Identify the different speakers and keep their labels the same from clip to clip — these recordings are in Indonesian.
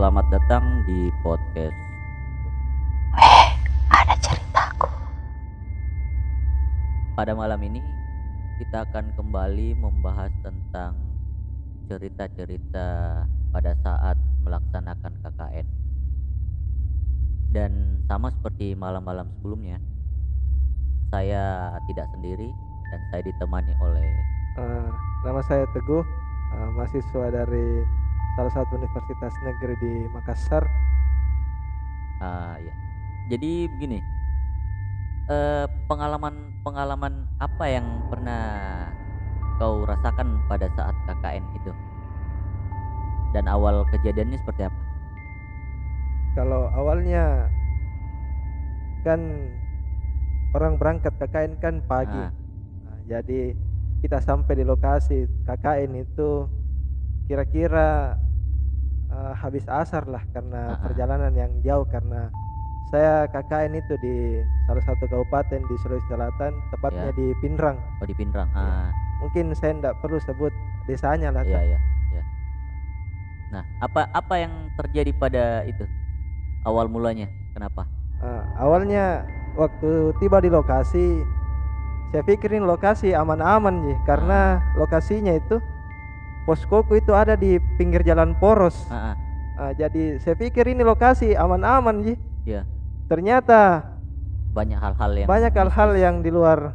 Speaker 1: Selamat datang di podcast.
Speaker 2: Weh, ada ceritaku.
Speaker 1: Pada malam ini kita akan kembali membahas tentang cerita-cerita pada saat melaksanakan KKN. Dan sama seperti malam-malam sebelumnya, saya tidak sendiri dan saya ditemani oleh
Speaker 3: Eh, nama saya Teguh, eh, mahasiswa dari salah satu universitas negeri di Makassar.
Speaker 1: ah ya. Jadi begini. Eh pengalaman-pengalaman apa yang pernah kau rasakan pada saat KKN itu? Dan awal kejadiannya seperti apa?
Speaker 3: Kalau awalnya kan orang berangkat KKN kan pagi,
Speaker 1: Ah,
Speaker 3: Nah, jadi kita sampai di lokasi KKN itu kira-kira eh, habis asar lah karena
Speaker 1: Ah, ah.
Speaker 3: perjalanan yang jauh karena saya KKN itu di salah satu kabupaten di Sulawesi Selatan, tepatnya
Speaker 1: Ya.
Speaker 3: di Pinrang.
Speaker 1: oh di Pinrang.
Speaker 3: Ya.
Speaker 1: Ah,
Speaker 3: Mungkin saya tidak perlu sebut desanya lah.
Speaker 1: iya
Speaker 3: Kak.
Speaker 1: iya. Nah, apa apa yang terjadi pada itu? Awal mulanya kenapa?
Speaker 3: Ah, awalnya waktu tiba di lokasi saya pikirin lokasi aman-aman ji karena lokasinya itu poskoku itu ada di pinggir jalan poros.
Speaker 1: Ah, Ah,
Speaker 3: jadi saya pikir ini lokasi aman-aman ji.
Speaker 1: Iya.
Speaker 3: Ternyata
Speaker 1: banyak hal-hal yang
Speaker 3: banyak hal-hal yang di luar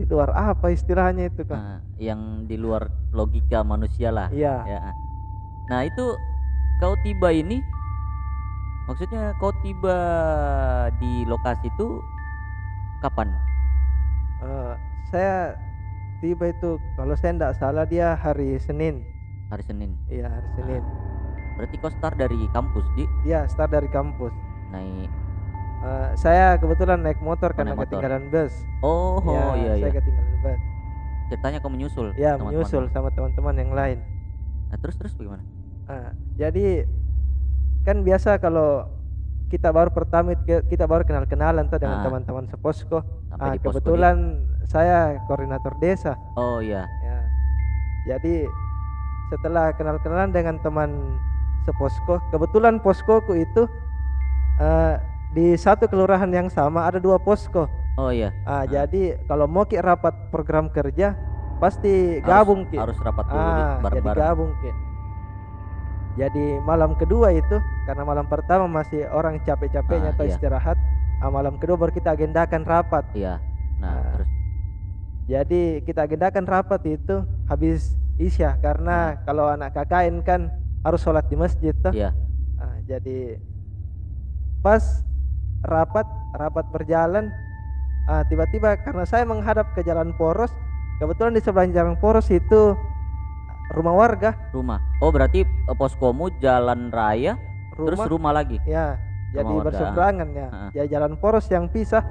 Speaker 3: di luar apa istilahnya itu kan?
Speaker 1: Ah, yang di luar logika manusia lah.
Speaker 3: Iya.
Speaker 1: Ya. Nah itu kau tiba ini, maksudnya kau tiba di lokasi itu kapan?
Speaker 3: Eh, saya tiba itu kalau saya tidak salah dia hari Senin.
Speaker 1: Hari Senin.
Speaker 3: Iya hari Senin.
Speaker 1: Berarti kau start dari kampus di
Speaker 3: Dia start dari kampus.
Speaker 1: naik.
Speaker 3: Eh, saya kebetulan naik motor karena
Speaker 1: naik motor.
Speaker 3: ketinggalan bus.
Speaker 1: Oh,
Speaker 3: Ya,
Speaker 1: oh iya
Speaker 3: saya
Speaker 1: iya.
Speaker 3: ketinggalan bus.
Speaker 1: Ceritanya kau menyusul.
Speaker 3: Ya
Speaker 1: teman-teman.
Speaker 3: menyusul sama teman-teman yang lain.
Speaker 1: Nah terus terus bagaimana?
Speaker 3: Ah, jadi kan biasa kalau kita baru pertama kita baru kenal-kenalan tuh dengan
Speaker 1: Ah.
Speaker 3: teman-teman seposko.
Speaker 1: Sampai
Speaker 3: Ah, kebetulan saya koordinator desa.
Speaker 1: Oh iya.
Speaker 3: Ya. Jadi setelah kenal-kenalan dengan teman seposko, kebetulan poskoku itu eh, di satu kelurahan yang sama ada dua posko.
Speaker 1: Oh iya.
Speaker 3: Ah,
Speaker 1: Ah.
Speaker 3: jadi kalau mau ki rapat program kerja pasti
Speaker 1: Harus-
Speaker 3: gabung ki.
Speaker 1: Harus rapat dulu di-
Speaker 3: ah, jadi
Speaker 1: bareng-bareng.
Speaker 3: gabung ki. Jadi malam kedua itu karena malam pertama masih orang capek-capeknya
Speaker 1: Ah,
Speaker 3: atau
Speaker 1: iya.
Speaker 3: istirahat, ah, malam kedua baru kita agendakan rapat.
Speaker 1: Iya. Nah
Speaker 3: Ah.
Speaker 1: terus.
Speaker 3: Jadi kita agendakan rapat itu habis isya karena kalau anak KKN kan harus sholat di masjid tuh.
Speaker 1: Iya.
Speaker 3: Ah, jadi pas rapat rapat berjalan ah, tiba-tiba karena saya menghadap ke jalan poros kebetulan di sebelah jalan poros itu rumah warga
Speaker 1: Rumah. Oh berarti eh, poskomu jalan raya, terus
Speaker 3: rumah
Speaker 1: rumah lagi.
Speaker 3: ya jadi
Speaker 1: Rumah
Speaker 3: berseberangan ya
Speaker 1: Ah.
Speaker 3: ya jalan poros yang pisah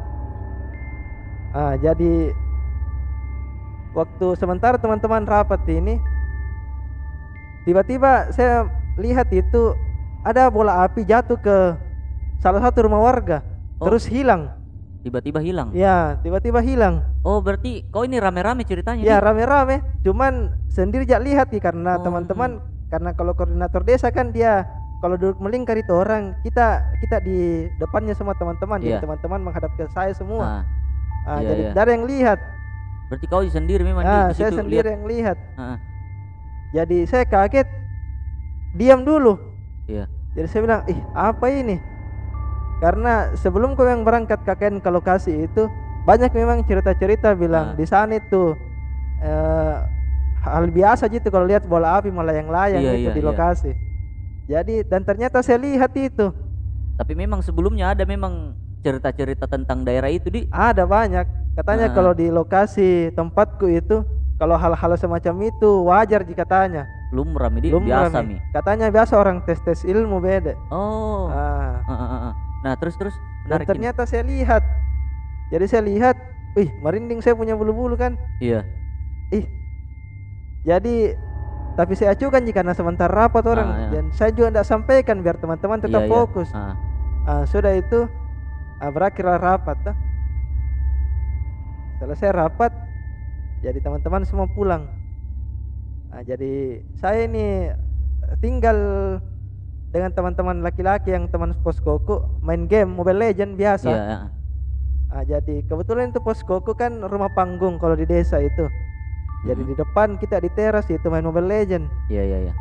Speaker 3: ah, jadi waktu sementara teman-teman rapat ini tiba-tiba saya lihat itu ada bola api jatuh ke salah satu rumah warga
Speaker 1: Oh.
Speaker 3: terus hilang.
Speaker 1: Tiba-tiba hilang.
Speaker 3: ya tiba-tiba hilang.
Speaker 1: Oh berarti kau ini rame-rame ceritanya
Speaker 3: ya rame-rame. Cuman sendiri jak lihat nih karena
Speaker 1: Oh,
Speaker 3: teman-teman karena kalau koordinator desa kan dia kalau duduk melingkar itu orang kita kita di depannya semua teman-teman.
Speaker 1: Iya.
Speaker 3: jadi teman-teman menghadap ke saya semua.
Speaker 1: Nah,
Speaker 3: Ah,
Speaker 1: iya,
Speaker 3: jadi
Speaker 1: iya.
Speaker 3: tidak ada yang lihat
Speaker 1: berarti kau sendiri memang di-
Speaker 3: ah
Speaker 1: di
Speaker 3: saya
Speaker 1: situ
Speaker 3: sendiri
Speaker 1: lihat.
Speaker 3: yang lihat
Speaker 1: Ah,
Speaker 3: jadi saya kaget diam dulu
Speaker 1: Iya.
Speaker 3: jadi saya bilang ih apa ini karena sebelum kau yang berangkat KKN ke lokasi itu banyak memang cerita-cerita bilang
Speaker 1: Ah.
Speaker 3: di sana itu eh, hal biasa gitu kalau lihat bola api malah yang layang
Speaker 1: Iya,
Speaker 3: gitu
Speaker 1: iya,
Speaker 3: di
Speaker 1: iya.
Speaker 3: lokasi jadi dan ternyata saya lihat itu
Speaker 1: Tapi memang sebelumnya ada memang cerita-cerita tentang daerah itu di.
Speaker 3: ada banyak katanya
Speaker 1: Ah.
Speaker 3: kalau di lokasi tempatku itu kalau hal-hal semacam itu wajar jika tanya
Speaker 1: Lumrah mi di
Speaker 3: Lumrah
Speaker 1: biasa mi.
Speaker 3: katanya biasa orang tes tes ilmu beda
Speaker 1: Oh.
Speaker 3: ah.
Speaker 1: Ah, ah, ah, ah. Nah terus terus
Speaker 3: dan
Speaker 1: menarik ini.
Speaker 3: ternyata saya lihat jadi saya lihat wih merinding saya punya bulu-bulu kan
Speaker 1: Iya.
Speaker 3: ih jadi tapi saya acukan jika karena sementara rapat orang
Speaker 1: Ah, iya.
Speaker 3: dan saya juga tidak sampaikan biar teman-teman tetap
Speaker 1: Iya, iya.
Speaker 3: fokus
Speaker 1: Ah,
Speaker 3: Ah, sudah itu ah, berakhirlah rapat dah. Selesai rapat jadi teman-teman semua pulang Ah, jadi saya ini tinggal dengan teman-teman laki-laki yang teman poskoku main game Mobile Legend biasa.
Speaker 1: Iya, heeh.
Speaker 3: Ah, jadi kebetulan itu poskoku kan rumah panggung kalau di desa itu. Jadi
Speaker 1: Mhm.
Speaker 3: di depan kita di teras itu main Mobile Legend.
Speaker 1: Iya, iya, iya.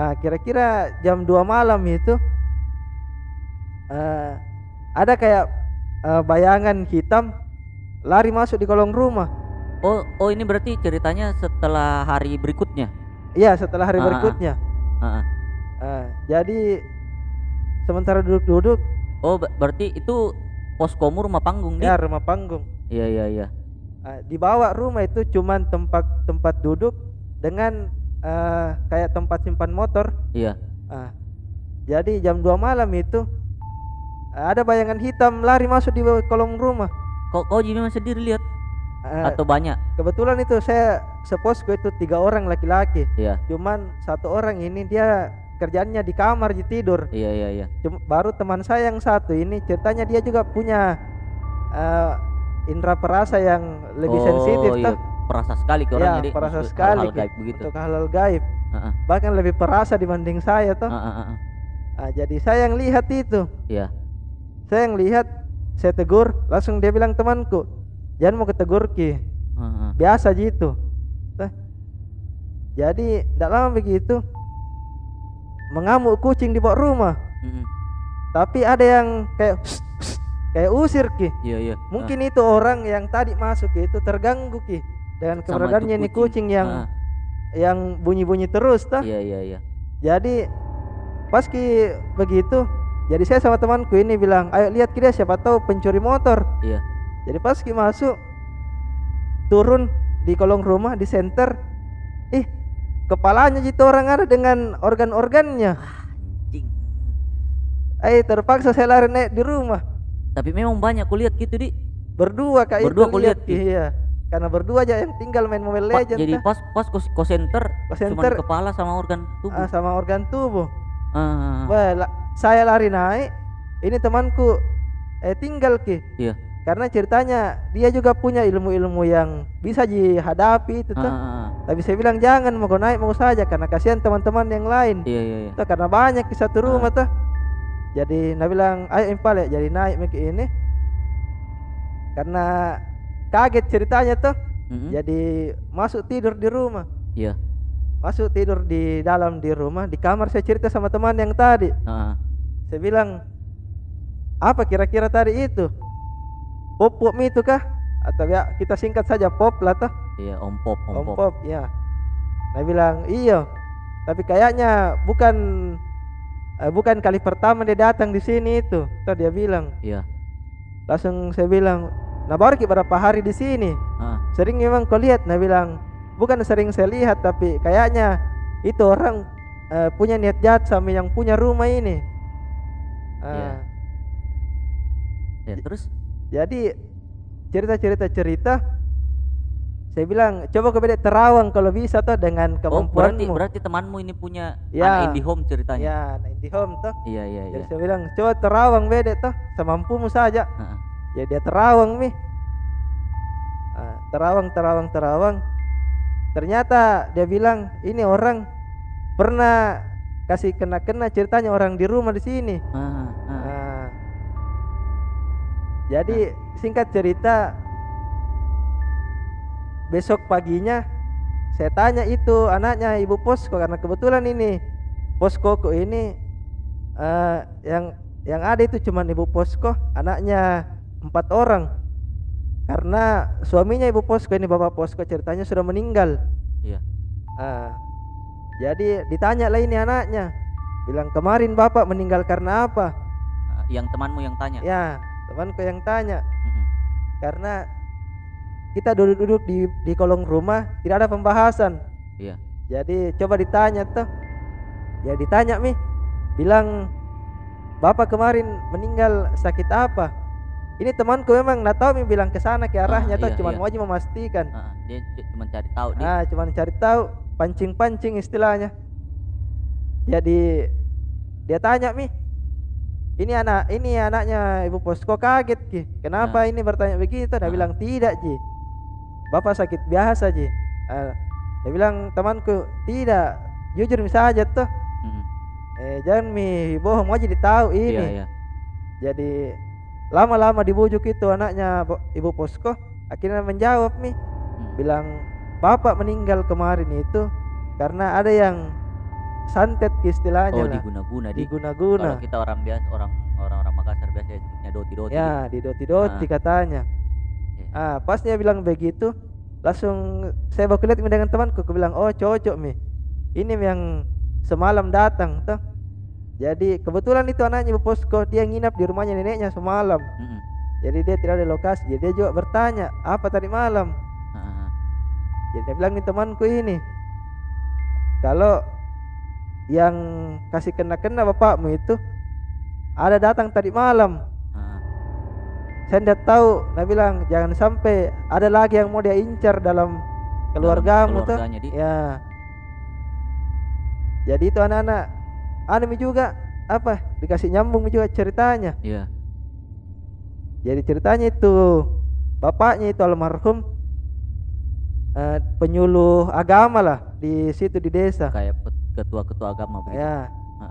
Speaker 3: Ah, kira-kira jam 2 malam itu eh, ada kayak eh, bayangan hitam lari masuk di kolong rumah.
Speaker 1: Oh, oh ini berarti ceritanya setelah hari berikutnya.
Speaker 3: Iya, setelah hari
Speaker 1: Ah, ah, ah.
Speaker 3: berikutnya.
Speaker 1: Heeh.
Speaker 3: Ah, jadi sementara duduk-duduk
Speaker 1: Oh, berarti itu poskomu rumah panggung
Speaker 3: ya
Speaker 1: Dik?
Speaker 3: rumah panggung.
Speaker 1: Iya, iya, iya.
Speaker 3: Ah, di bawah rumah itu cuman tempat tempat duduk dengan eh, kayak tempat simpan motor.
Speaker 1: Iya.
Speaker 3: Ah, jadi jam 2 malam itu ah, ada bayangan hitam lari masuk di kolong rumah.
Speaker 1: Kau kau jadi memang sendiri lihat
Speaker 3: Ah,
Speaker 1: atau banyak?
Speaker 3: kebetulan itu saya seposku itu tiga orang laki-laki.
Speaker 1: Iya.
Speaker 3: Cuman satu orang ini dia kerjaannya di kamar di tidur.
Speaker 1: Iya, iya, iya.
Speaker 3: Cuma baru teman saya yang satu ini ceritanya dia juga punya eh, indera perasa yang lebih
Speaker 1: oh,
Speaker 3: sensitif
Speaker 1: iya.
Speaker 3: tuh.
Speaker 1: Perasa sekali ke
Speaker 3: Ya,
Speaker 1: orang jadi
Speaker 3: perasa sekali
Speaker 1: hal-hal
Speaker 3: Ki,
Speaker 1: gaib begitu.
Speaker 3: untuk hal-hal gaib.
Speaker 1: Heeh.
Speaker 3: Bahkan lebih perasa dibanding saya tuh.
Speaker 1: Heeh, heeh.
Speaker 3: Ah, jadi saya yang lihat itu.
Speaker 1: Iya.
Speaker 3: Saya yang lihat, saya tegur, langsung dia bilang temanku, jangan mau ketegur ki, biasa gitu. Jadi tidak lama begitu, mengamuk kucing di bawah rumah. Tapi ada yang kayak kayak usir ki.
Speaker 1: Iya, iya.
Speaker 3: Mungkin itu orang yang tadi masuk ki, itu terganggu ki dengan keberadaannya ini kucing yang
Speaker 1: Heeh.
Speaker 3: yang bunyi-bunyi terus tuh.
Speaker 1: Iya, iya, iya.
Speaker 3: Jadi pas ki begitu, jadi saya sama temanku ini bilang, ayo lihat ki dia siapa tahu pencuri motor.
Speaker 1: Iya.
Speaker 3: Jadi pas ki masuk turun di kolong rumah di center, ih kepalanya gitu orang ada dengan organ-organnya.
Speaker 1: Anjing.
Speaker 3: Eh terpaksa saya lari naik di rumah
Speaker 1: Tapi memang banyak kulihat gitu, Di.
Speaker 3: berdua kak
Speaker 1: Berdua
Speaker 3: itu
Speaker 1: kau lihat,
Speaker 3: Ki. iya karena berdua aja yang tinggal main Mobile
Speaker 1: Pa-
Speaker 3: Legends
Speaker 1: jadi pas pas kos, kos center, cuman
Speaker 3: center.
Speaker 1: kepala sama organ tubuh.
Speaker 3: Ah, sama organ tubuh.
Speaker 1: Ah,
Speaker 3: Wah, la- saya lari naik, ini temanku eh tinggal ki.
Speaker 1: Iya.
Speaker 3: Karena ceritanya dia juga punya ilmu-ilmu yang bisa dihadapi itu
Speaker 1: ah,
Speaker 3: tuh.
Speaker 1: ah, ah.
Speaker 3: Tapi saya bilang jangan mau naik mau saja karena kasihan teman-teman yang lain.
Speaker 1: Iya, iya, iya.
Speaker 3: Tuh, karena banyak di satu rumah
Speaker 1: Ah.
Speaker 3: tuh. Jadi Nah bilang ayo impal ya jadi naik miki ini. Karena kaget ceritanya tuh.
Speaker 1: Mm-mm.
Speaker 3: Jadi masuk tidur di rumah.
Speaker 1: Iya.
Speaker 3: Masuk tidur di dalam di rumah di kamar saya cerita sama teman yang tadi.
Speaker 1: Ah, ah.
Speaker 3: Saya bilang apa kira-kira tadi itu? Pop pop itu kah? Atau ya kita singkat saja pop lah toh.
Speaker 1: Iya, om pop, om,
Speaker 3: Om
Speaker 1: pop.
Speaker 3: pop ya. Nah bilang iya. Tapi kayaknya bukan eh, bukan kali pertama dia datang di sini itu. Tuh dia bilang.
Speaker 1: Iya.
Speaker 3: Langsung saya bilang, nah baru berapa hari di sini?
Speaker 1: Ah,
Speaker 3: Sering memang kau lihat? Nah bilang, bukan sering saya lihat tapi kayaknya itu orang eh, punya niat jahat sama yang punya rumah ini. Ah,
Speaker 1: Iya. ya terus
Speaker 3: Jadi cerita-cerita cerita saya bilang coba beda terawang kalau bisa tuh dengan
Speaker 1: Oh, berarti
Speaker 3: kemampuanmu.
Speaker 1: berarti temanmu ini punya
Speaker 3: Ya.
Speaker 1: anak indie home ceritanya.
Speaker 3: ya, nah di home tuh.
Speaker 1: Iya, iya,
Speaker 3: Jadi
Speaker 1: iya.
Speaker 3: saya bilang coba terawang beda tuh semampumu saja.
Speaker 1: Ah, ah.
Speaker 3: Ya dia terawang mi. Ah, terawang terawang terawang. Ternyata dia bilang ini orang pernah kasih kena-kena ceritanya orang di rumah di sini.
Speaker 1: Ah, ah.
Speaker 3: Nah, jadi singkat cerita besok paginya saya tanya itu anaknya ibu posko karena kebetulan ini poskoku ini eh, yang yang ada itu cuman ibu posko anaknya empat orang karena suaminya ibu posko ini bapak posko ceritanya sudah meninggal
Speaker 1: Iya.
Speaker 3: Ah, jadi ditanya lah ini anaknya bilang kemarin bapak meninggal karena apa
Speaker 1: Ah, yang temanmu yang tanya.
Speaker 3: Ya, temanku yang tanya karena kita duduk-duduk di di kolong rumah tidak ada pembahasan.
Speaker 1: Iya.
Speaker 3: Jadi coba ditanya tuh. Ya ditanya mi, bilang bapak kemarin meninggal sakit apa? Ini temanku memang nggak tahu mi bilang ke sana ke arahnya
Speaker 1: Ah,
Speaker 3: tuh,
Speaker 1: iya,
Speaker 3: cuma
Speaker 1: iya.
Speaker 3: mau aja memastikan.
Speaker 1: Ah, dia cuma cari tahu dia.
Speaker 3: Ah, cuma cari tahu, pancing-pancing istilahnya. Jadi dia tanya mi, ini anak ini anaknya ibu posko kaget ki, kenapa ini bertanya begitu? Dia
Speaker 1: Ah.
Speaker 3: bilang tidak ji, bapak sakit biasa ji. Ah, dia bilang temanku tidak, jujur saja tuh,
Speaker 1: Mm-mm.
Speaker 3: eh jangan mi bohong aja ditahu ini
Speaker 1: iya.
Speaker 3: jadi lama-lama dibujuk itu anaknya ibu posko akhirnya menjawab mi
Speaker 1: Mm.
Speaker 3: bilang bapak meninggal kemarin itu karena ada yang santet istilahnya
Speaker 1: Oh,
Speaker 3: lah
Speaker 1: diguna-guna di.
Speaker 3: diguna-guna
Speaker 1: Kalau kita orang biasa orang orang-orang Makassar biasa sebutnya doti-doti.
Speaker 3: ya didoti-doti
Speaker 1: Ah.
Speaker 3: katanya
Speaker 1: Iya.
Speaker 3: ah pas dia bilang begitu langsung saya bawa lihat dengan temanku aku bilang oh cocok mi ini yang semalam datang tuh jadi kebetulan itu anaknya posko dia nginap di rumahnya neneknya semalam
Speaker 1: Mm-mm.
Speaker 3: jadi dia tidak ada lokasi jadi dia juga bertanya apa tadi malam jadi dia bilang nih temanku ini. Kalau yang kasih kena-kena bapakmu itu ada datang tadi malam.
Speaker 1: Ah.
Speaker 3: saya tidak tahu. Dia bilang jangan sampai ada lagi yang mau dia incar dalam keluargamu tuh.
Speaker 1: Di.
Speaker 3: ya. Jadi itu anak-anak anime juga. Apa? Dikasih nyambung juga ceritanya.
Speaker 1: Iya.
Speaker 3: jadi ceritanya itu bapaknya itu almarhum eh, penyuluh agama lah di situ di desa
Speaker 1: Kayak ketua-ketua agama begitu.
Speaker 3: ya
Speaker 1: Ah.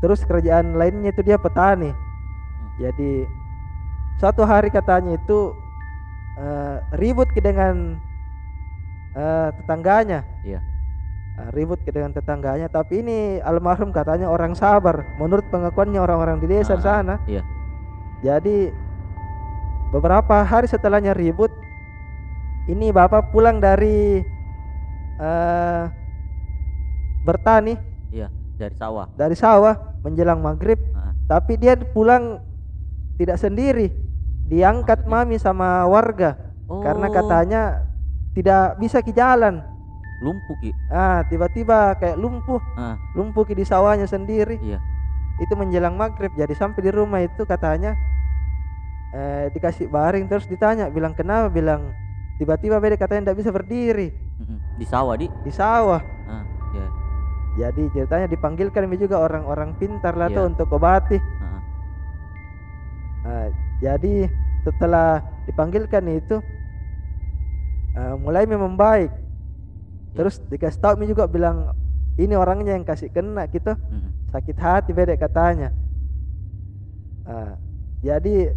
Speaker 3: terus kerjaan lainnya itu dia petani jadi suatu hari katanya itu eh, ribut ke dengan eh, tetangganya
Speaker 1: Iya.
Speaker 3: Ribut ke dengan tetangganya tapi ini almarhum katanya orang sabar menurut pengakuannya orang-orang di desa
Speaker 1: Ah,
Speaker 3: sana
Speaker 1: Iya.
Speaker 3: jadi beberapa hari setelahnya ribut ini bapak pulang dari eh bertani
Speaker 1: Iya, dari sawah.
Speaker 3: dari sawah menjelang maghrib.
Speaker 1: Ah,
Speaker 3: tapi dia pulang tidak sendiri. Diangkat
Speaker 1: Maksudnya?
Speaker 3: mami sama warga. Karena
Speaker 1: Oh,
Speaker 3: katanya tidak bisa ke jalan.
Speaker 1: Lumpuh Ki.
Speaker 3: ah tiba-tiba kayak lumpuh.
Speaker 1: Ah,
Speaker 3: lumpuh ki di sawahnya sendiri.
Speaker 1: Iya.
Speaker 3: itu menjelang maghrib jadi sampai di rumah itu katanya eh, dikasih baring terus ditanya bilang kenapa? Bilang tiba-tiba beda katanya tidak bisa berdiri.
Speaker 1: Di sawah, Di.
Speaker 3: di sawah
Speaker 1: Ah, iya.
Speaker 3: jadi ceritanya dipanggilkan juga orang-orang pintar lah tuh
Speaker 1: Iya.
Speaker 3: untuk obati
Speaker 1: Ah, ah.
Speaker 3: Nah, jadi setelah dipanggilkan itu eh, mulai memang baik terus dikasih tahu mi juga bilang ini orangnya yang kasih kena gitu
Speaker 1: Mm-mm.
Speaker 3: sakit hati beda katanya Ah, jadi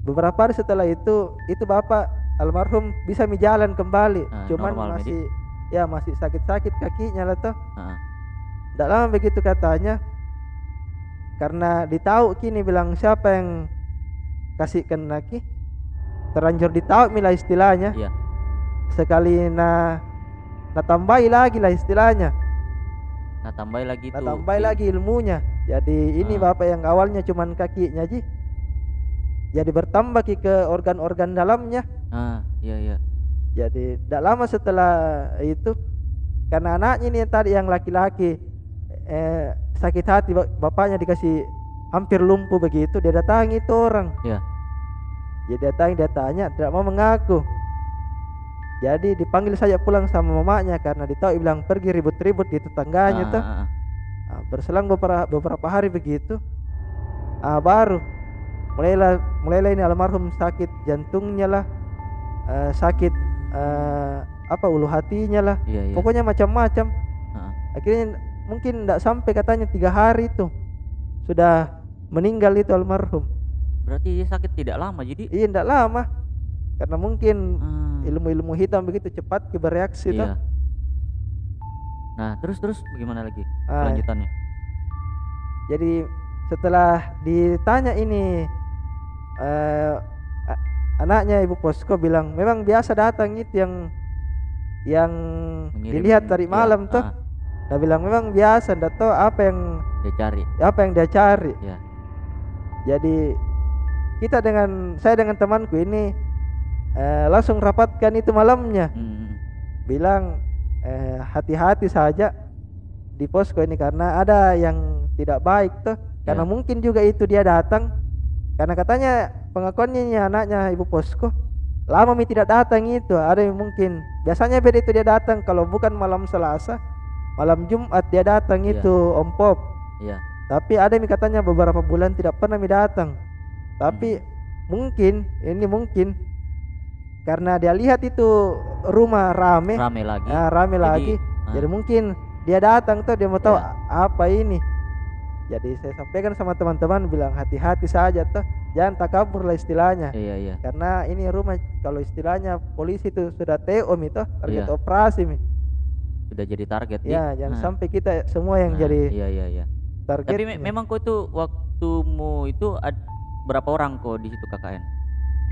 Speaker 3: beberapa hari setelah itu itu bapak almarhum bisa mi jalan kembali.
Speaker 1: Ah,
Speaker 3: cuman masih ya masih sakit-sakit kakinya lah tuh
Speaker 1: Ah, ah.
Speaker 3: tidak lama begitu katanya karena ditahu kini bilang siapa yang kasih kena ki terlanjur ditahu mila istilahnya.
Speaker 1: Iya.
Speaker 3: sekali na na tambahi lagi lah istilahnya.
Speaker 1: Nah, tambah lagi
Speaker 3: na tambahi lagi ilmunya. Jadi ini
Speaker 1: Ah.
Speaker 3: bapak yang awalnya cuman kakinya ji jadi bertambah ki ke organ-organ dalamnya
Speaker 1: Ah, iya iya.
Speaker 3: jadi tidak lama setelah itu karena anaknya ini tadi yang laki-laki eh, sakit hati ba- bapaknya dikasih hampir lumpuh begitu dia datangi itu orang
Speaker 1: Iya.
Speaker 3: dia datangi dia tanya tidak mau mengaku jadi dipanggil saja pulang sama mamanya karena ditahu bilang pergi ribut-ribut di tetangganya
Speaker 1: Ah,
Speaker 3: tuh
Speaker 1: ah, ah.
Speaker 3: Ah, berselang beberapa beberapa hari begitu ah baru mulailah mulailah ini almarhum sakit jantungnya lah eh, sakit eh, apa ulu hatinya lah
Speaker 1: Iya iya.
Speaker 3: pokoknya macam-macam akhirnya mungkin tidak sampai katanya tiga hari itu sudah meninggal itu almarhum
Speaker 1: Berarti dia sakit tidak lama jadi.
Speaker 3: iya tidak lama karena mungkin
Speaker 1: Ah,
Speaker 3: ilmu-ilmu hitam begitu cepat bereaksi
Speaker 1: Iya. Nah, terus terus bagaimana lagi
Speaker 3: Ah,
Speaker 1: kelanjutannya?
Speaker 3: jadi setelah ditanya ini a- anaknya ibu posko bilang memang biasa datang itu yang yang
Speaker 1: Mengirim-
Speaker 3: dilihat tadi
Speaker 1: iya,
Speaker 3: malam tuh
Speaker 1: ah,
Speaker 3: dia bilang memang biasa ndak tahu apa yang
Speaker 1: dia cari.
Speaker 3: apa yang dia cari
Speaker 1: Iya.
Speaker 3: jadi kita dengan saya dengan temanku ini eh, langsung rapatkan itu malamnya
Speaker 1: Mm, mm, mm.
Speaker 3: bilang eh, hati-hati saja di posko ini karena ada yang tidak baik tuh karena
Speaker 1: Ya.
Speaker 3: mungkin juga itu dia datang karena katanya pengakuannya ini anaknya ibu posko lama mi tidak datang itu ada yang mungkin biasanya beda itu dia datang kalau bukan malam Selasa malam Jumat dia datang
Speaker 1: Iya.
Speaker 3: itu Om Pop
Speaker 1: Iya.
Speaker 3: tapi ada yang katanya beberapa bulan tidak pernah mi datang tapi mungkin ini mungkin karena dia lihat itu rumah rame
Speaker 1: Rame lagi.
Speaker 3: ah, rame
Speaker 1: Jadi,
Speaker 3: lagi
Speaker 1: ah,
Speaker 3: jadi mungkin dia datang tuh dia mau tahu
Speaker 1: Iya.
Speaker 3: apa ini jadi saya sampaikan sama teman-teman bilang hati-hati saja tuh jangan takabur lah istilahnya
Speaker 1: Iya iya.
Speaker 3: karena ini rumah kalau istilahnya polisi itu sudah TO toh target
Speaker 1: Iya.
Speaker 3: operasi mi
Speaker 1: Sudah jadi target
Speaker 3: ya jangan
Speaker 1: Nah,
Speaker 3: sampai kita semua yang
Speaker 1: nah,
Speaker 3: jadi
Speaker 1: Iya iya iya.
Speaker 3: target
Speaker 1: Tapi me- memang kau itu waktumu itu ad- berapa orang kau di situ KKN?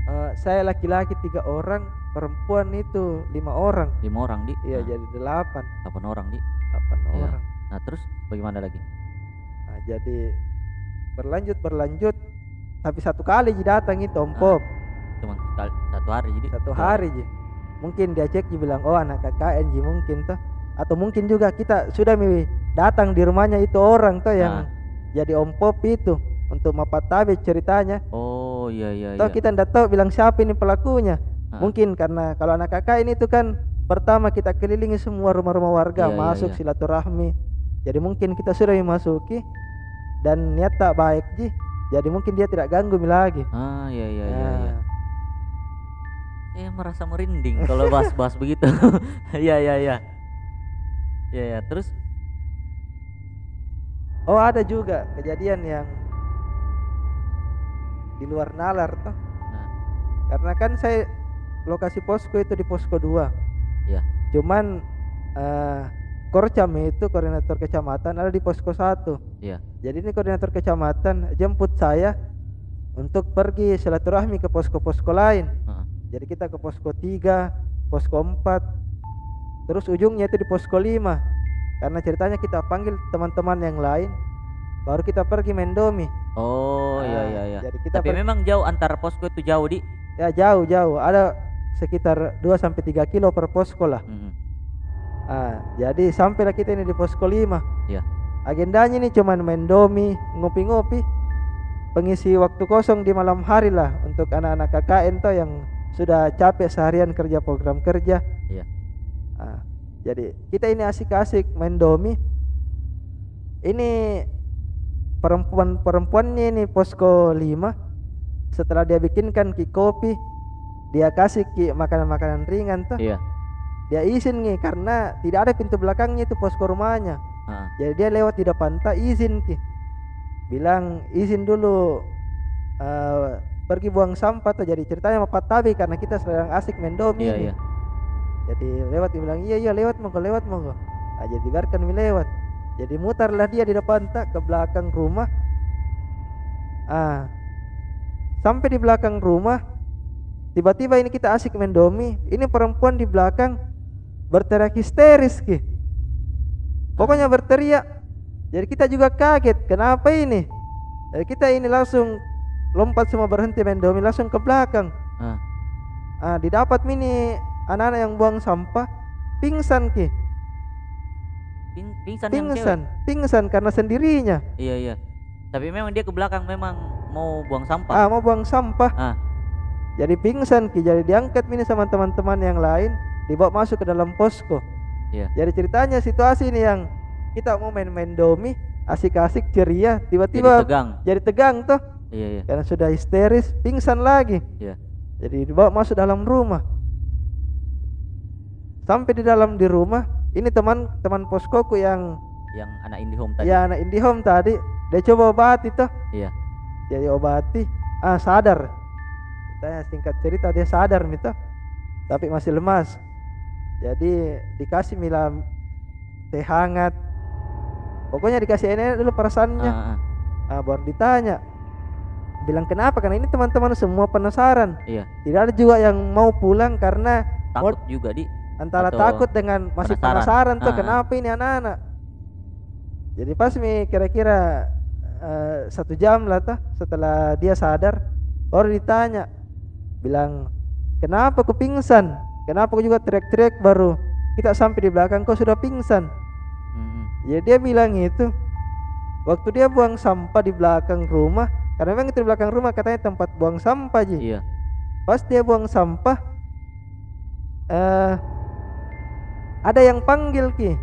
Speaker 3: Eh, saya laki-laki tiga orang perempuan itu lima orang
Speaker 1: Lima orang di.
Speaker 3: iya
Speaker 1: Nah,
Speaker 3: jadi delapan
Speaker 1: delapan orang di.
Speaker 3: delapan
Speaker 1: Iya.
Speaker 3: orang
Speaker 1: Nah terus bagaimana lagi?
Speaker 3: Nah, jadi berlanjut berlanjut tapi satu kali ji datang itu om Pop
Speaker 1: Cuma satu hari jadi.
Speaker 3: satu hari ji mungkin dia cek ji bilang oh anak KKN ji mungkin tuh atau mungkin juga kita sudah mi datang di rumahnya itu orang tuh yang
Speaker 1: Nah.
Speaker 3: jadi om Pop itu untuk mapatabe ceritanya
Speaker 1: Oh iya iya
Speaker 3: Toh
Speaker 1: iya.
Speaker 3: kita ndak tahu bilang siapa ini pelakunya
Speaker 1: Ah.
Speaker 3: mungkin karena kalau anak KKN itu kan pertama kita kelilingi semua rumah-rumah warga
Speaker 1: Iya, iya,
Speaker 3: masuk
Speaker 1: iya.
Speaker 3: silaturahmi jadi mungkin kita sudah memasuki dan niat tak baik ji jadi mungkin dia tidak ganggu lagi
Speaker 1: Ah iya iya iya.
Speaker 3: Nah,
Speaker 1: iya. Eh merasa merinding kalau bahas-bahas begitu. Iya iya iya. Iya iya. Terus
Speaker 3: oh ada juga kejadian yang di luar nalar toh
Speaker 1: Nah.
Speaker 3: karena kan saya lokasi posko itu di posko 2
Speaker 1: Iya.
Speaker 3: cuman eh Korcam itu koordinator kecamatan ada di posko 1
Speaker 1: Iya.
Speaker 3: Jadi ini koordinator kecamatan jemput saya untuk pergi silaturahmi ke posko-posko lain.
Speaker 1: Heeh.
Speaker 3: Jadi kita ke posko 3, posko 4, terus ujungnya itu di posko 5. Karena ceritanya kita panggil teman-teman yang lain, baru kita pergi Mendomi.
Speaker 1: Oh iya
Speaker 3: Ah,
Speaker 1: iya iya.
Speaker 3: Jadi kita
Speaker 1: Tapi memang jauh antar posko itu jauh di.
Speaker 3: ya jauh-jauh, ada sekitar 2 sampai 3 kilo per posko lah.
Speaker 1: Mm-mm.
Speaker 3: Ah, jadi sampailah kita ini di posko 5.
Speaker 1: Iya.
Speaker 3: Agendanya ini cuman main domi, ngopi-ngopi, pengisi waktu kosong di malam hari lah untuk anak-anak KKN tuh yang sudah capek seharian kerja program kerja.
Speaker 1: Iya.
Speaker 3: Ah, jadi kita ini asik-asik main domi. Ini perempuan-perempuannya ini posko 5 setelah dia bikinkan ki kopi dia kasih ki makanan-makanan ringan tuh
Speaker 1: Iya.
Speaker 3: dia izin nih karena tidak ada pintu belakangnya itu posko rumahnya
Speaker 1: Heeh.
Speaker 3: jadi dia lewat di depan tak izin ki. Bilang izin dulu eh, pergi buang sampah tuh. Jadi ceritanya sama Pak Tabi karena kita sedang asik main domi
Speaker 1: Iya iya.
Speaker 3: jadi lewat dia bilang iya iya lewat monggo lewat monggo nah, jadi biarkan mi lewat. Jadi mutarlah dia di depan tak ke belakang rumah. Ah sampai di belakang rumah tiba-tiba ini kita asik main domi. Ini perempuan di belakang berteriak histeris ki pokoknya berteriak. Jadi kita juga kaget kenapa ini? Jadi kita ini langsung lompat semua berhenti main domi langsung ke belakang.
Speaker 1: Ah.
Speaker 3: ah didapat mini anak-anak yang buang sampah. Pingsan ki.
Speaker 1: Ping- pingsan
Speaker 3: pingsan pingsan karena sendirinya.
Speaker 1: Iya iya. Tapi memang dia ke belakang memang mau buang sampah.
Speaker 3: ah mau buang sampah.
Speaker 1: Ah.
Speaker 3: jadi pingsan ki. Jadi diangkat mini sama teman-teman yang lain dibawa masuk ke dalam posko
Speaker 1: Iya.
Speaker 3: jadi ceritanya situasi ini yang kita mau main-main domi asik-asik ceria
Speaker 1: Jadi
Speaker 3: tiba-tiba
Speaker 1: tegang.
Speaker 3: jadi tegang tuh
Speaker 1: Iya iya.
Speaker 3: karena sudah histeris pingsan lagi
Speaker 1: Iya.
Speaker 3: jadi dibawa masuk dalam rumah sampai di dalam di rumah ini teman teman poskoku yang
Speaker 1: Yang anak IndiHome tadi.
Speaker 3: ya anak IndiHome tadi dia coba obati tuh
Speaker 1: Iya.
Speaker 3: jadi obati ah sadar Tanya singkat cerita dia sadar mito tapi masih lemas jadi dikasih mila teh hangat. Pokoknya dikasih ini dulu perasaannya.
Speaker 1: Ah,
Speaker 3: baru ditanya. Bilang kenapa? Karena ini teman-teman semua penasaran.
Speaker 1: Iya.
Speaker 3: tidak ada juga yang mau pulang karena
Speaker 1: Takut juga di.
Speaker 3: antara takut dengan masih penasaran,
Speaker 1: penasaran.
Speaker 3: tuh
Speaker 1: Ah.
Speaker 3: kenapa ini anak-anak? Jadi pas mi kira-kira eh, satu jam lah tuh setelah dia sadar baru ditanya. Bilang kenapa kau pingsan kenapa kau juga teriak-teriak baru kita sampai di belakang kau sudah pingsan.
Speaker 1: Mm-mm.
Speaker 3: ya dia bilang itu. Waktu dia buang sampah di belakang rumah karena memang itu di belakang rumah katanya tempat buang sampah ji.
Speaker 1: Iya.
Speaker 3: pas dia buang sampah eh ada yang panggil ki.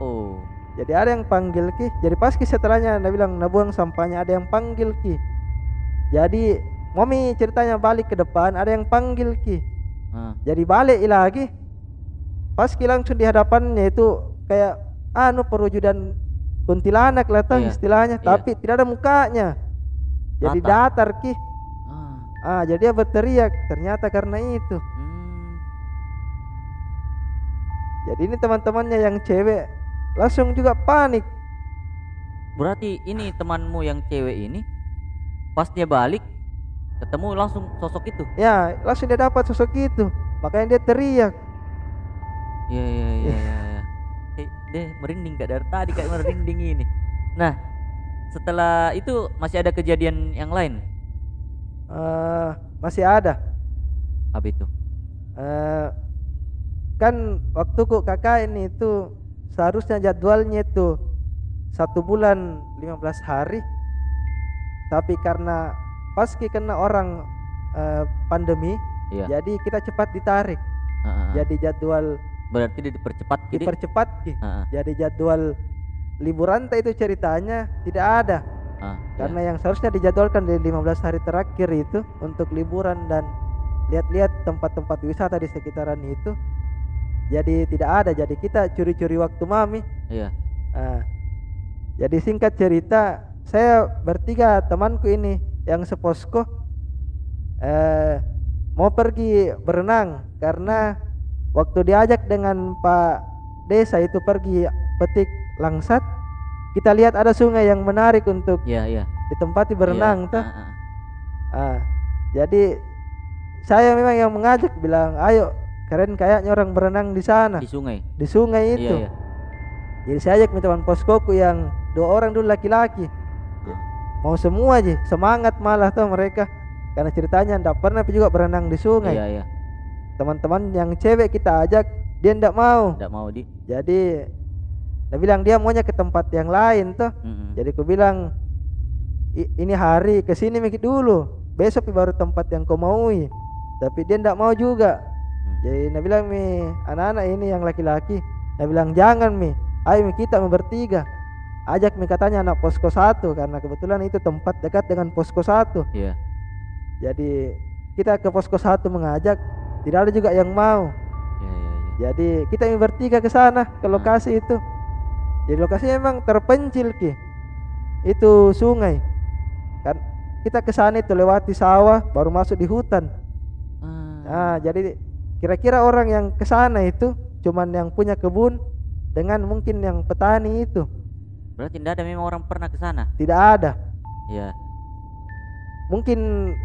Speaker 1: Oh.
Speaker 3: jadi ada yang panggil ki. Jadi pas ki setelahnya dia bilang nah buang sampahnya ada yang panggil ki. Jadi mami ceritanya balik ke depan ada yang panggil ki Jadi balik lagi pas langsung di hadapannya itu kayak anu perwujudan kuntilanak lah
Speaker 1: Iya,
Speaker 3: istilahnya,
Speaker 1: iya.
Speaker 3: tapi tidak ada mukanya. Jadi
Speaker 1: Rata.
Speaker 3: datar ki.
Speaker 1: Ah.
Speaker 3: Ah, jadi dia berteriak. Ternyata karena itu.
Speaker 1: Hmm.
Speaker 3: Jadi ini teman-temannya yang cewek langsung juga panik.
Speaker 1: Berarti ini temanmu yang cewek ini pas dia balik ketemu langsung sosok itu.
Speaker 3: Ya, langsung dia dapat sosok itu. Makanya dia teriak.
Speaker 1: Iya iya iya iya. iya. Eh, deh merinding gak dari tadi kayak merinding ini. Nah, setelah itu masih ada kejadian yang lain.
Speaker 3: Eh, masih ada.
Speaker 1: Apa itu?
Speaker 3: Eh, kan waktu ku KKN itu seharusnya jadwalnya itu satu bulan 15 hari tapi karena pas ki kena orang eh, pandemi
Speaker 1: Iya.
Speaker 3: jadi kita cepat ditarik.
Speaker 1: Ah, ah.
Speaker 3: jadi jadwal
Speaker 1: Berarti dipercepat jadi.
Speaker 3: dipercepat ki.
Speaker 1: Ah, ah,
Speaker 3: jadi jadwal liburan itu ceritanya tidak ada.
Speaker 1: Ah,
Speaker 3: karena yang seharusnya dijadwalkan di 15 hari terakhir itu untuk liburan dan lihat-lihat tempat-tempat wisata di sekitaran itu. Jadi tidak ada. Jadi kita curi-curi waktu mami.
Speaker 1: Iya.
Speaker 3: Ah, jadi singkat cerita saya bertiga temanku ini yang seposko eh, mau pergi berenang karena waktu diajak dengan Pak Desa itu pergi petik langsat kita lihat ada sungai yang menarik untuk
Speaker 1: Iya, iya.
Speaker 3: ditempati berenang
Speaker 1: Iya.
Speaker 3: tuh.
Speaker 1: Ah, ah.
Speaker 3: Ah, jadi saya memang yang mengajak bilang, ayo keren kayaknya orang berenang di sana
Speaker 1: Di sungai.
Speaker 3: di sungai itu.
Speaker 1: Iya, iya.
Speaker 3: Jadi saya ajak teman poskoku yang dua orang dulu laki-laki. Mau semua aja, semangat malah tuh mereka. Karena ceritanya ndak pernah juga berenang di sungai.
Speaker 1: Iya, iya.
Speaker 3: Teman-teman yang cewek kita ajak, dia ndak mau.
Speaker 1: Tidak mau di.
Speaker 3: Jadi dia bilang dia maunya ke tempat yang lain tuh.
Speaker 1: Mm-mm.
Speaker 3: Jadi aku bilang "I- ini hari ke sini mikir dulu. Besok baru tempat yang kau maui. Tapi dia ndak mau juga.
Speaker 1: Hmm.
Speaker 3: Jadi dia bilang mi anak-anak ini yang laki-laki. Dia bilang jangan mi. Ayo mi kita mi bertiga. Ajak mi katanya anak posko satu karena kebetulan itu tempat dekat dengan posko satu.
Speaker 1: Iya.
Speaker 3: Jadi kita ke posko satu mengajak. Tidak ada juga yang mau.
Speaker 1: Iya, iya, iya.
Speaker 3: Jadi kita mi bertiga ke sana ke
Speaker 1: Hmm.
Speaker 3: lokasi itu. Jadi lokasinya memang terpencil ki. Itu sungai. Kan kita ke sana itu lewati sawah baru masuk di hutan.
Speaker 1: Ah.
Speaker 3: Nah, jadi kira-kira orang yang ke sana itu cuman yang punya kebun dengan mungkin yang petani itu
Speaker 1: Berarti tidak ada memang orang pernah ke sana.
Speaker 3: tidak ada.
Speaker 1: Iya.
Speaker 3: Mungkin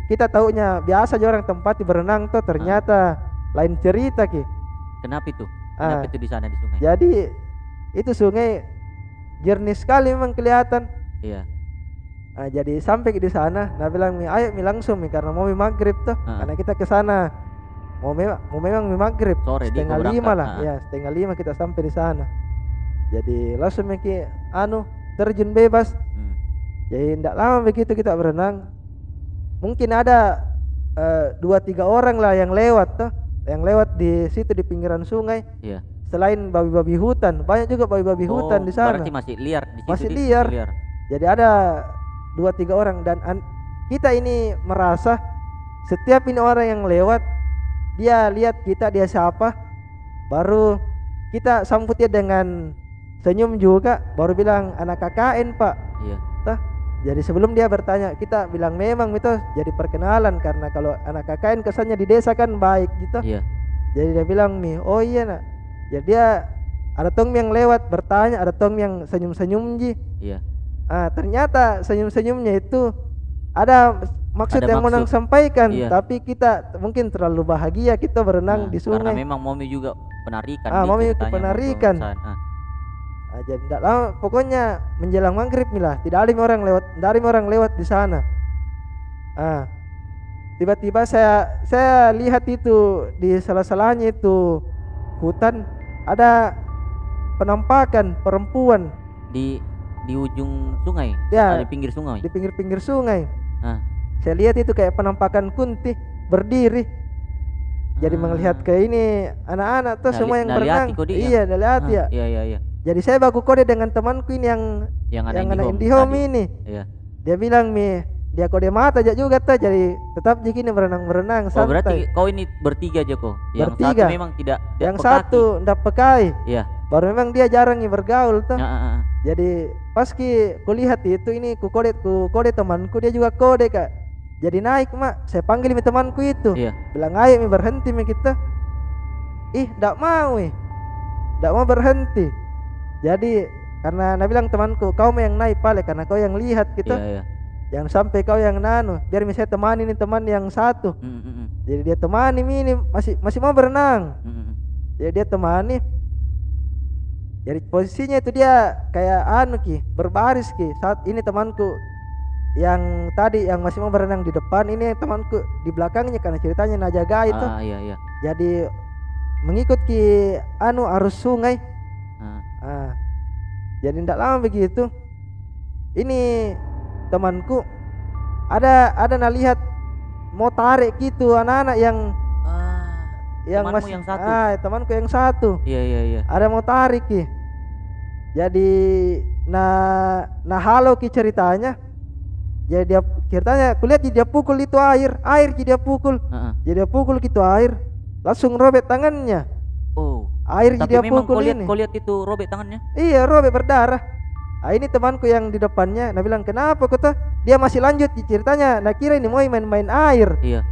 Speaker 3: kita taunya biasa aja orang tempat di berenang tuh ternyata lain cerita ki.
Speaker 1: Kenapa itu?
Speaker 3: Ah.
Speaker 1: Kenapa itu di sana di sungai?
Speaker 3: Jadi itu sungai jernih sekali memang kelihatan.
Speaker 1: Iya.
Speaker 3: Nah, jadi sampai di sana, nah bilang mi, ayo mi langsung mi karena mau mi maghrib tuh,
Speaker 1: Ah.
Speaker 3: karena kita ke sana mau memang mau memang mi maghrib
Speaker 1: Sore
Speaker 3: setengah lima lah,
Speaker 1: Ah.
Speaker 3: ya setengah lima kita sampai di sana. Jadi langsung mi ki anu terjun bebas.
Speaker 1: Hmm.
Speaker 3: Jadi tidak lama begitu kita berenang. Mungkin ada eh, dua tiga orang lah yang lewat tuh, yang lewat di situ di pinggiran sungai.
Speaker 1: Iya.
Speaker 3: Selain babi-babi hutan, banyak juga babi-babi hutan
Speaker 1: Oh,
Speaker 3: di sana.
Speaker 1: Berarti masih liar di situ.
Speaker 3: Masih
Speaker 1: di-
Speaker 3: liar.
Speaker 1: liar.
Speaker 3: Jadi ada dua tiga orang dan an- kita ini merasa setiap ini orang yang lewat dia lihat kita dia siapa baru kita sambut dia dengan senyum juga baru bilang anak KKN pak
Speaker 1: Iya.
Speaker 3: Tah, jadi sebelum dia bertanya kita bilang memang itu jadi perkenalan karena kalau anak KKN kesannya di desa kan baik gitu
Speaker 1: Iya.
Speaker 3: jadi dia bilang nih oh iya nak jadi dia ada tong yang lewat bertanya ada tong yang senyum-senyum ji
Speaker 1: Iya.
Speaker 3: Ah, ternyata senyum-senyumnya itu ada maksud
Speaker 1: Ada
Speaker 3: yang mau
Speaker 1: maksud.
Speaker 3: sampaikan,
Speaker 1: Iya.
Speaker 3: tapi kita mungkin terlalu bahagia kita berenang
Speaker 1: Nah,
Speaker 3: di
Speaker 1: Karena
Speaker 3: sungai.
Speaker 1: memang Momi juga penarikan.
Speaker 3: Ah, Momi
Speaker 1: ceritanya
Speaker 3: penarikan.
Speaker 1: Waktu sana. Ah.
Speaker 3: Ah, jadi tidak lama, pokoknya menjelang maghrib milah, tidak ada orang lewat, tidak ada orang lewat di sana. Ah, tiba-tiba saya saya lihat itu di salah-salahnya itu hutan ada penampakan perempuan
Speaker 1: Di di ujung sungai.
Speaker 3: Ya.
Speaker 1: Ah, di pinggir sungai.
Speaker 3: di pinggir-pinggir sungai.
Speaker 1: Ah.
Speaker 3: Saya lihat itu kayak penampakan kunti berdiri. Jadi
Speaker 1: Ah.
Speaker 3: melihat ke ini anak-anak tuh semua yang berenang. Iya, dari hati
Speaker 1: Ah,
Speaker 3: ya.
Speaker 1: Iya iya iya.
Speaker 3: Jadi saya baku kode dengan temanku ini yang
Speaker 1: Yang ada
Speaker 3: yang
Speaker 1: Indihome
Speaker 3: Indihome ini.
Speaker 1: Iya.
Speaker 3: Dia bilang mi, dia kode mata aja juga tuh. Jadi tetap jiki ini berenang-berenang
Speaker 1: Oh berarti
Speaker 3: santai.
Speaker 1: kau ini bertiga aja kok. Yang
Speaker 3: Bertiga.
Speaker 1: satu memang tidak. tidak
Speaker 3: yang
Speaker 1: pekaki.
Speaker 3: satu ndak pekai.
Speaker 1: Iya.
Speaker 3: baru memang dia jarang nih bergaul tuh
Speaker 1: Ah, ah, ah.
Speaker 3: jadi pas ki kulihat itu ini ku kode ku kode temanku dia juga kode kak jadi naik mak saya panggil mi temanku itu
Speaker 1: Iya.
Speaker 3: bilang ayo mi berhenti mi kita ih ndak mau ih ndak mau berhenti jadi karena nah bilang temanku kau yang naik pale karena kau yang lihat kita
Speaker 1: Iya, iya.
Speaker 3: jangan sampai kau yang nanu biar misalnya temani ini teman yang satu
Speaker 1: Mm, mm, mm.
Speaker 3: jadi dia temani ini masih masih mau berenang
Speaker 1: Mm, mm, mm.
Speaker 3: jadi dia temani jadi posisinya itu dia kayak anu ki berbaris ki saat ini temanku yang tadi yang masih mau berenang di depan ini temanku di belakangnya karena ceritanya najaga itu
Speaker 1: Ah, iya, iya.
Speaker 3: jadi mengikut ki anu arus sungai
Speaker 1: Ah,
Speaker 3: jadi tidak lama begitu ini temanku ada ada nah lihat mau tarik gitu anak-anak yang
Speaker 1: Ah,
Speaker 3: yang masih
Speaker 1: yang satu?
Speaker 3: ah temanku yang satu.
Speaker 1: Iya, iya, iya.
Speaker 3: ada mau tarik ki. Jadi nah nah halo ki ceritanya. Jadi dia ceritanya kulihat dia pukul itu air air ki dia pukul.
Speaker 1: Ah, ah.
Speaker 3: jadi dia pukul gitu air langsung robek tangannya.
Speaker 1: Oh,
Speaker 3: air
Speaker 1: tapi
Speaker 3: dia
Speaker 1: memang kau
Speaker 3: pukul
Speaker 1: lihat,
Speaker 3: ini
Speaker 1: kau lihat itu robek tangannya?
Speaker 3: iya robek berdarah ah ini temanku yang di depannya nah bilang kenapa kota dia masih lanjut ceritanya nah kira ini mau main-main air
Speaker 1: Iya.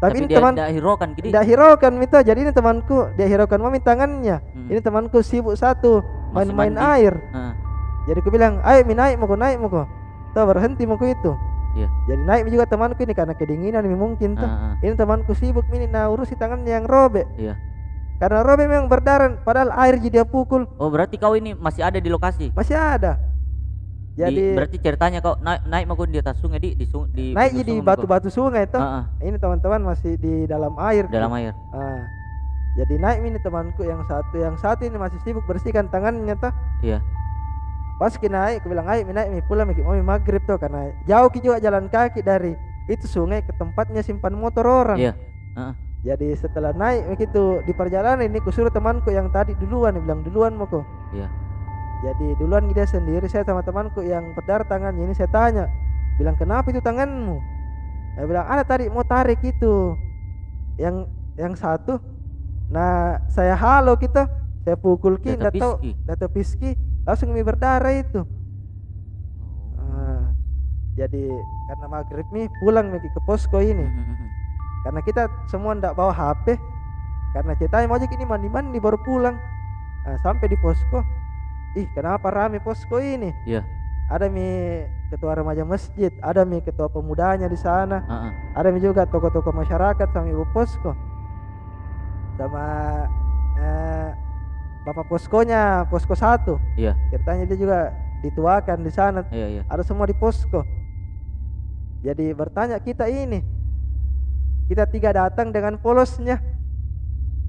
Speaker 3: tapi, ini
Speaker 1: dia
Speaker 3: teman
Speaker 1: tidak hiraukan jadi
Speaker 3: tidak hiraukan itu jadi ini temanku dia hiraukan mami tangannya
Speaker 1: Mm.
Speaker 3: ini temanku sibuk satu main-main air
Speaker 1: Ah,
Speaker 3: Jadi aku bilang, ayo mi naik mau naik mau Tuh berhenti mau itu.
Speaker 1: Iya.
Speaker 3: Jadi naik juga temanku ini karena kedinginan mungkin tuh. Ini temanku sibuk ini nah urusi tangannya yang robek.
Speaker 1: Iya.
Speaker 3: Karena robek memang berdarah padahal air jadi dia pukul
Speaker 1: Oh, berarti kau ini masih ada di lokasi?
Speaker 3: masih ada.
Speaker 1: Di-
Speaker 3: Jadi
Speaker 1: berarti ceritanya kau naik naik mau di atas sungai di di, sung- di
Speaker 3: naik
Speaker 1: sungai kau?
Speaker 3: batu-batu sungai tuh.
Speaker 1: Ah, ah,
Speaker 3: Ini teman-teman masih di dalam air.
Speaker 1: dalam air.
Speaker 3: Ah. Jadi naik ini temanku yang satu, yang satu ini masih sibuk bersihkan tangannya tuh.
Speaker 1: Iya.
Speaker 3: Pas ki naik, aku bilang mi naik mi pulang mi mau mi maghrib tuh karena jauh juga jalan kaki dari itu sungai ke tempatnya simpan motor orang.
Speaker 1: Iya. Ah, ah.
Speaker 3: Jadi setelah naik begitu di perjalanan ini kusuruh temanku yang tadi duluan dia bilang duluan mau kok.
Speaker 1: Iya.
Speaker 3: Jadi duluan dia sendiri saya sama temanku yang berdarah tangannya ini saya tanya bilang kenapa itu tanganmu? Dia bilang ada tadi mau tarik itu yang yang satu. Nah saya halo kita saya pukul ki
Speaker 1: Data
Speaker 3: nggak tahu
Speaker 1: piski.
Speaker 3: langsung mi berdarah itu. Ah, jadi karena maghrib nih pulang nih ke posko ini
Speaker 1: Mm, mm, mm.
Speaker 3: Karena kita semua ndak bawa HP karena ceritanya mau ini mandi-mandi baru pulang Nah, sampai di posko ih kenapa rame posko ini
Speaker 1: Iya.
Speaker 3: ada mi ketua remaja masjid ada mi ketua pemudanya di sana
Speaker 1: Ah, ah.
Speaker 3: ada mi juga tokoh-tokoh masyarakat sama ibu posko sama eh, bapak poskonya posko satu
Speaker 1: Iya.
Speaker 3: ceritanya dia juga dituakan di sana
Speaker 1: Iya, iya.
Speaker 3: ada semua di posko jadi bertanya kita ini kita tiga datang dengan polosnya.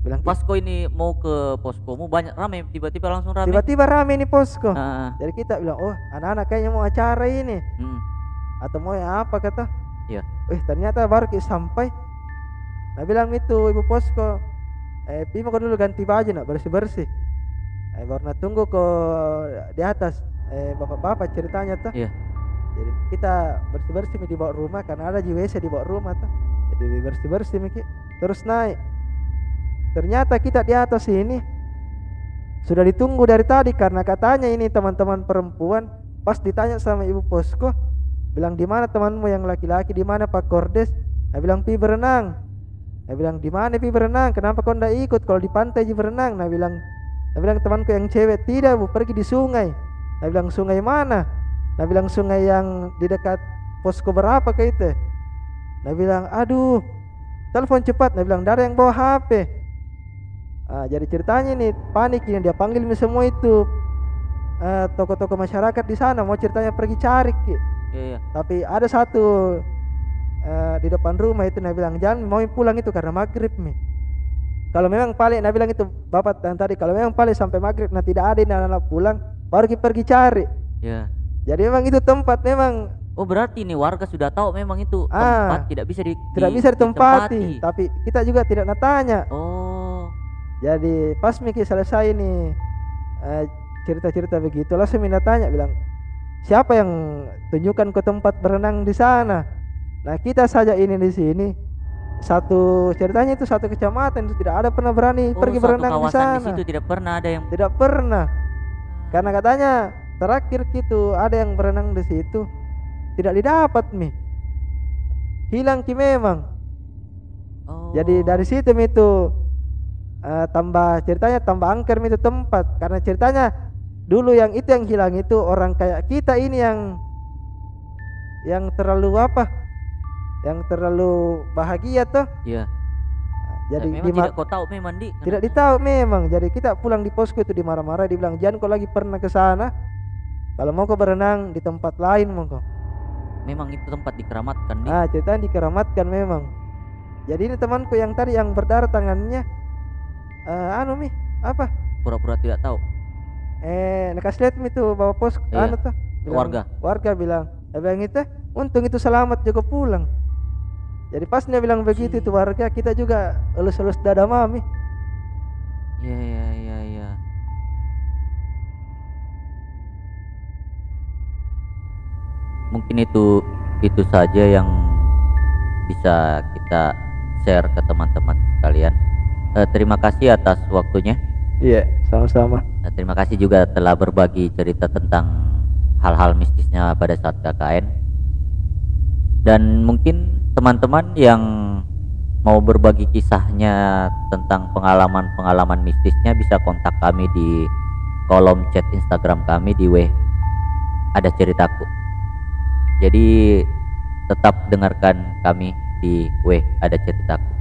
Speaker 3: Bilang
Speaker 1: Pas kau ini mau ke poskomu banyak rame tiba-tiba langsung rame.
Speaker 3: tiba-tiba rame ini posko.
Speaker 1: Ah, ah.
Speaker 3: jadi kita bilang oh anak-anak kayaknya mau acara ini.
Speaker 1: Mm,
Speaker 3: atau mau yang apa kata.
Speaker 1: Iya.
Speaker 3: eh ternyata baru kita sampai. Nah bilang itu ibu posko eh Pima kau dulu ganti baju nak bersih bersih eh baru nak tunggu ke di atas. Eh bapak-bapak ceritanya tuh.
Speaker 1: Iya.
Speaker 3: jadi kita bersih bersih di bawah rumah karena ada JWC di bawah rumah tuh jadi bersih bersih Miki. Terus naik. Ternyata kita di atas ini sudah ditunggu dari tadi karena katanya ini teman-teman perempuan. Pas ditanya sama ibu posko bilang di mana temanmu yang laki-laki? Di mana Pak Kordes? Saya bilang pi berenang. Saya bilang di mana pi berenang? Kenapa kau ndak ikut? Kalau di pantai ji berenang. Nah bilang saya bilang temanku yang cewek tidak bu. Pergi di sungai. Saya bilang sungai mana? Nah bilang sungai yang di dekat posko berapa ke itu nah bilang aduh telepon cepat nah bilang ada yang bawa HP Ah, jadi ceritanya nih panik ini dia panggil mi semua itu eh, tokoh-tokoh masyarakat di sana mau ceritanya pergi cari Ki.
Speaker 1: Iya, iya.
Speaker 3: tapi ada satu eh, di depan rumah itu nah bilang jangan mau pulang itu karena maghrib mi kalau memang paling nah bilang itu bapak dan tadi kalau memang paling sampai maghrib nah tidak ada ini anak-anak pulang baru kita pergi cari
Speaker 1: Iya.
Speaker 3: jadi memang itu tempat memang
Speaker 1: Oh, berarti ini warga sudah tahu memang itu
Speaker 3: Ah.
Speaker 1: tempat tidak bisa di
Speaker 3: tidak
Speaker 1: di-
Speaker 3: bisa ditempati
Speaker 1: ditempati.
Speaker 3: tapi kita juga tidak nak tanya
Speaker 1: Oh.
Speaker 3: jadi pas Miki selesai nih eh, cerita-cerita begitu langsung Mina tanya bilang siapa yang tunjukkan ke tempat berenang di sana nah kita saja ini di sini satu ceritanya itu satu kecamatan itu tidak ada pernah berani
Speaker 1: Oh,
Speaker 3: pergi berenang di sana
Speaker 1: di situ tidak pernah ada yang
Speaker 3: tidak pernah karena katanya terakhir gitu ada yang berenang di situ tidak didapat mi. Hilang ki memang.
Speaker 1: Oh.
Speaker 3: jadi dari situ mi itu eh, tambah ceritanya tambah angker mi itu tempat. Karena ceritanya dulu yang itu yang hilang itu orang kayak kita ini yang yang terlalu apa? Yang terlalu bahagia tuh
Speaker 1: Iya.
Speaker 3: jadi
Speaker 1: Dan memang tidak kau tahu memang di
Speaker 3: tidak ditahu memang. Jadi kita pulang di posko itu dimarah-marah dibilang jangan kau lagi pernah ke sana? Kalau mau kau berenang di tempat lain mau kau
Speaker 1: memang itu tempat dikeramatkan di
Speaker 3: ah ceritanya dikeramatkan memang jadi ini temanku yang tadi yang berdarah tangannya eh anu mi apa
Speaker 1: pura-pura tidak tahu
Speaker 3: eh nakasih lihat mi tuh bawa pos
Speaker 1: Iya.
Speaker 3: anu tuh bilang-
Speaker 1: Warga.
Speaker 3: warga bilang eh bilang itu untung itu selamat juga pulang jadi pas dia bilang begitu itu
Speaker 1: Cih.
Speaker 3: warga kita juga elus-elus dada mami
Speaker 1: Iya iya iya iya. Mungkin itu itu saja yang bisa kita share ke teman-teman sekalian. Eh, terima kasih atas waktunya.
Speaker 3: iya sama-sama
Speaker 1: Eh, terima kasih juga telah berbagi cerita tentang hal-hal mistisnya pada saat KKN. Dan mungkin teman-teman yang mau berbagi kisahnya tentang pengalaman-pengalaman mistisnya bisa kontak kami di kolom chat Instagram kami di W ada ceritaku. Jadi tetap dengarkan kami di W ada ceritaku.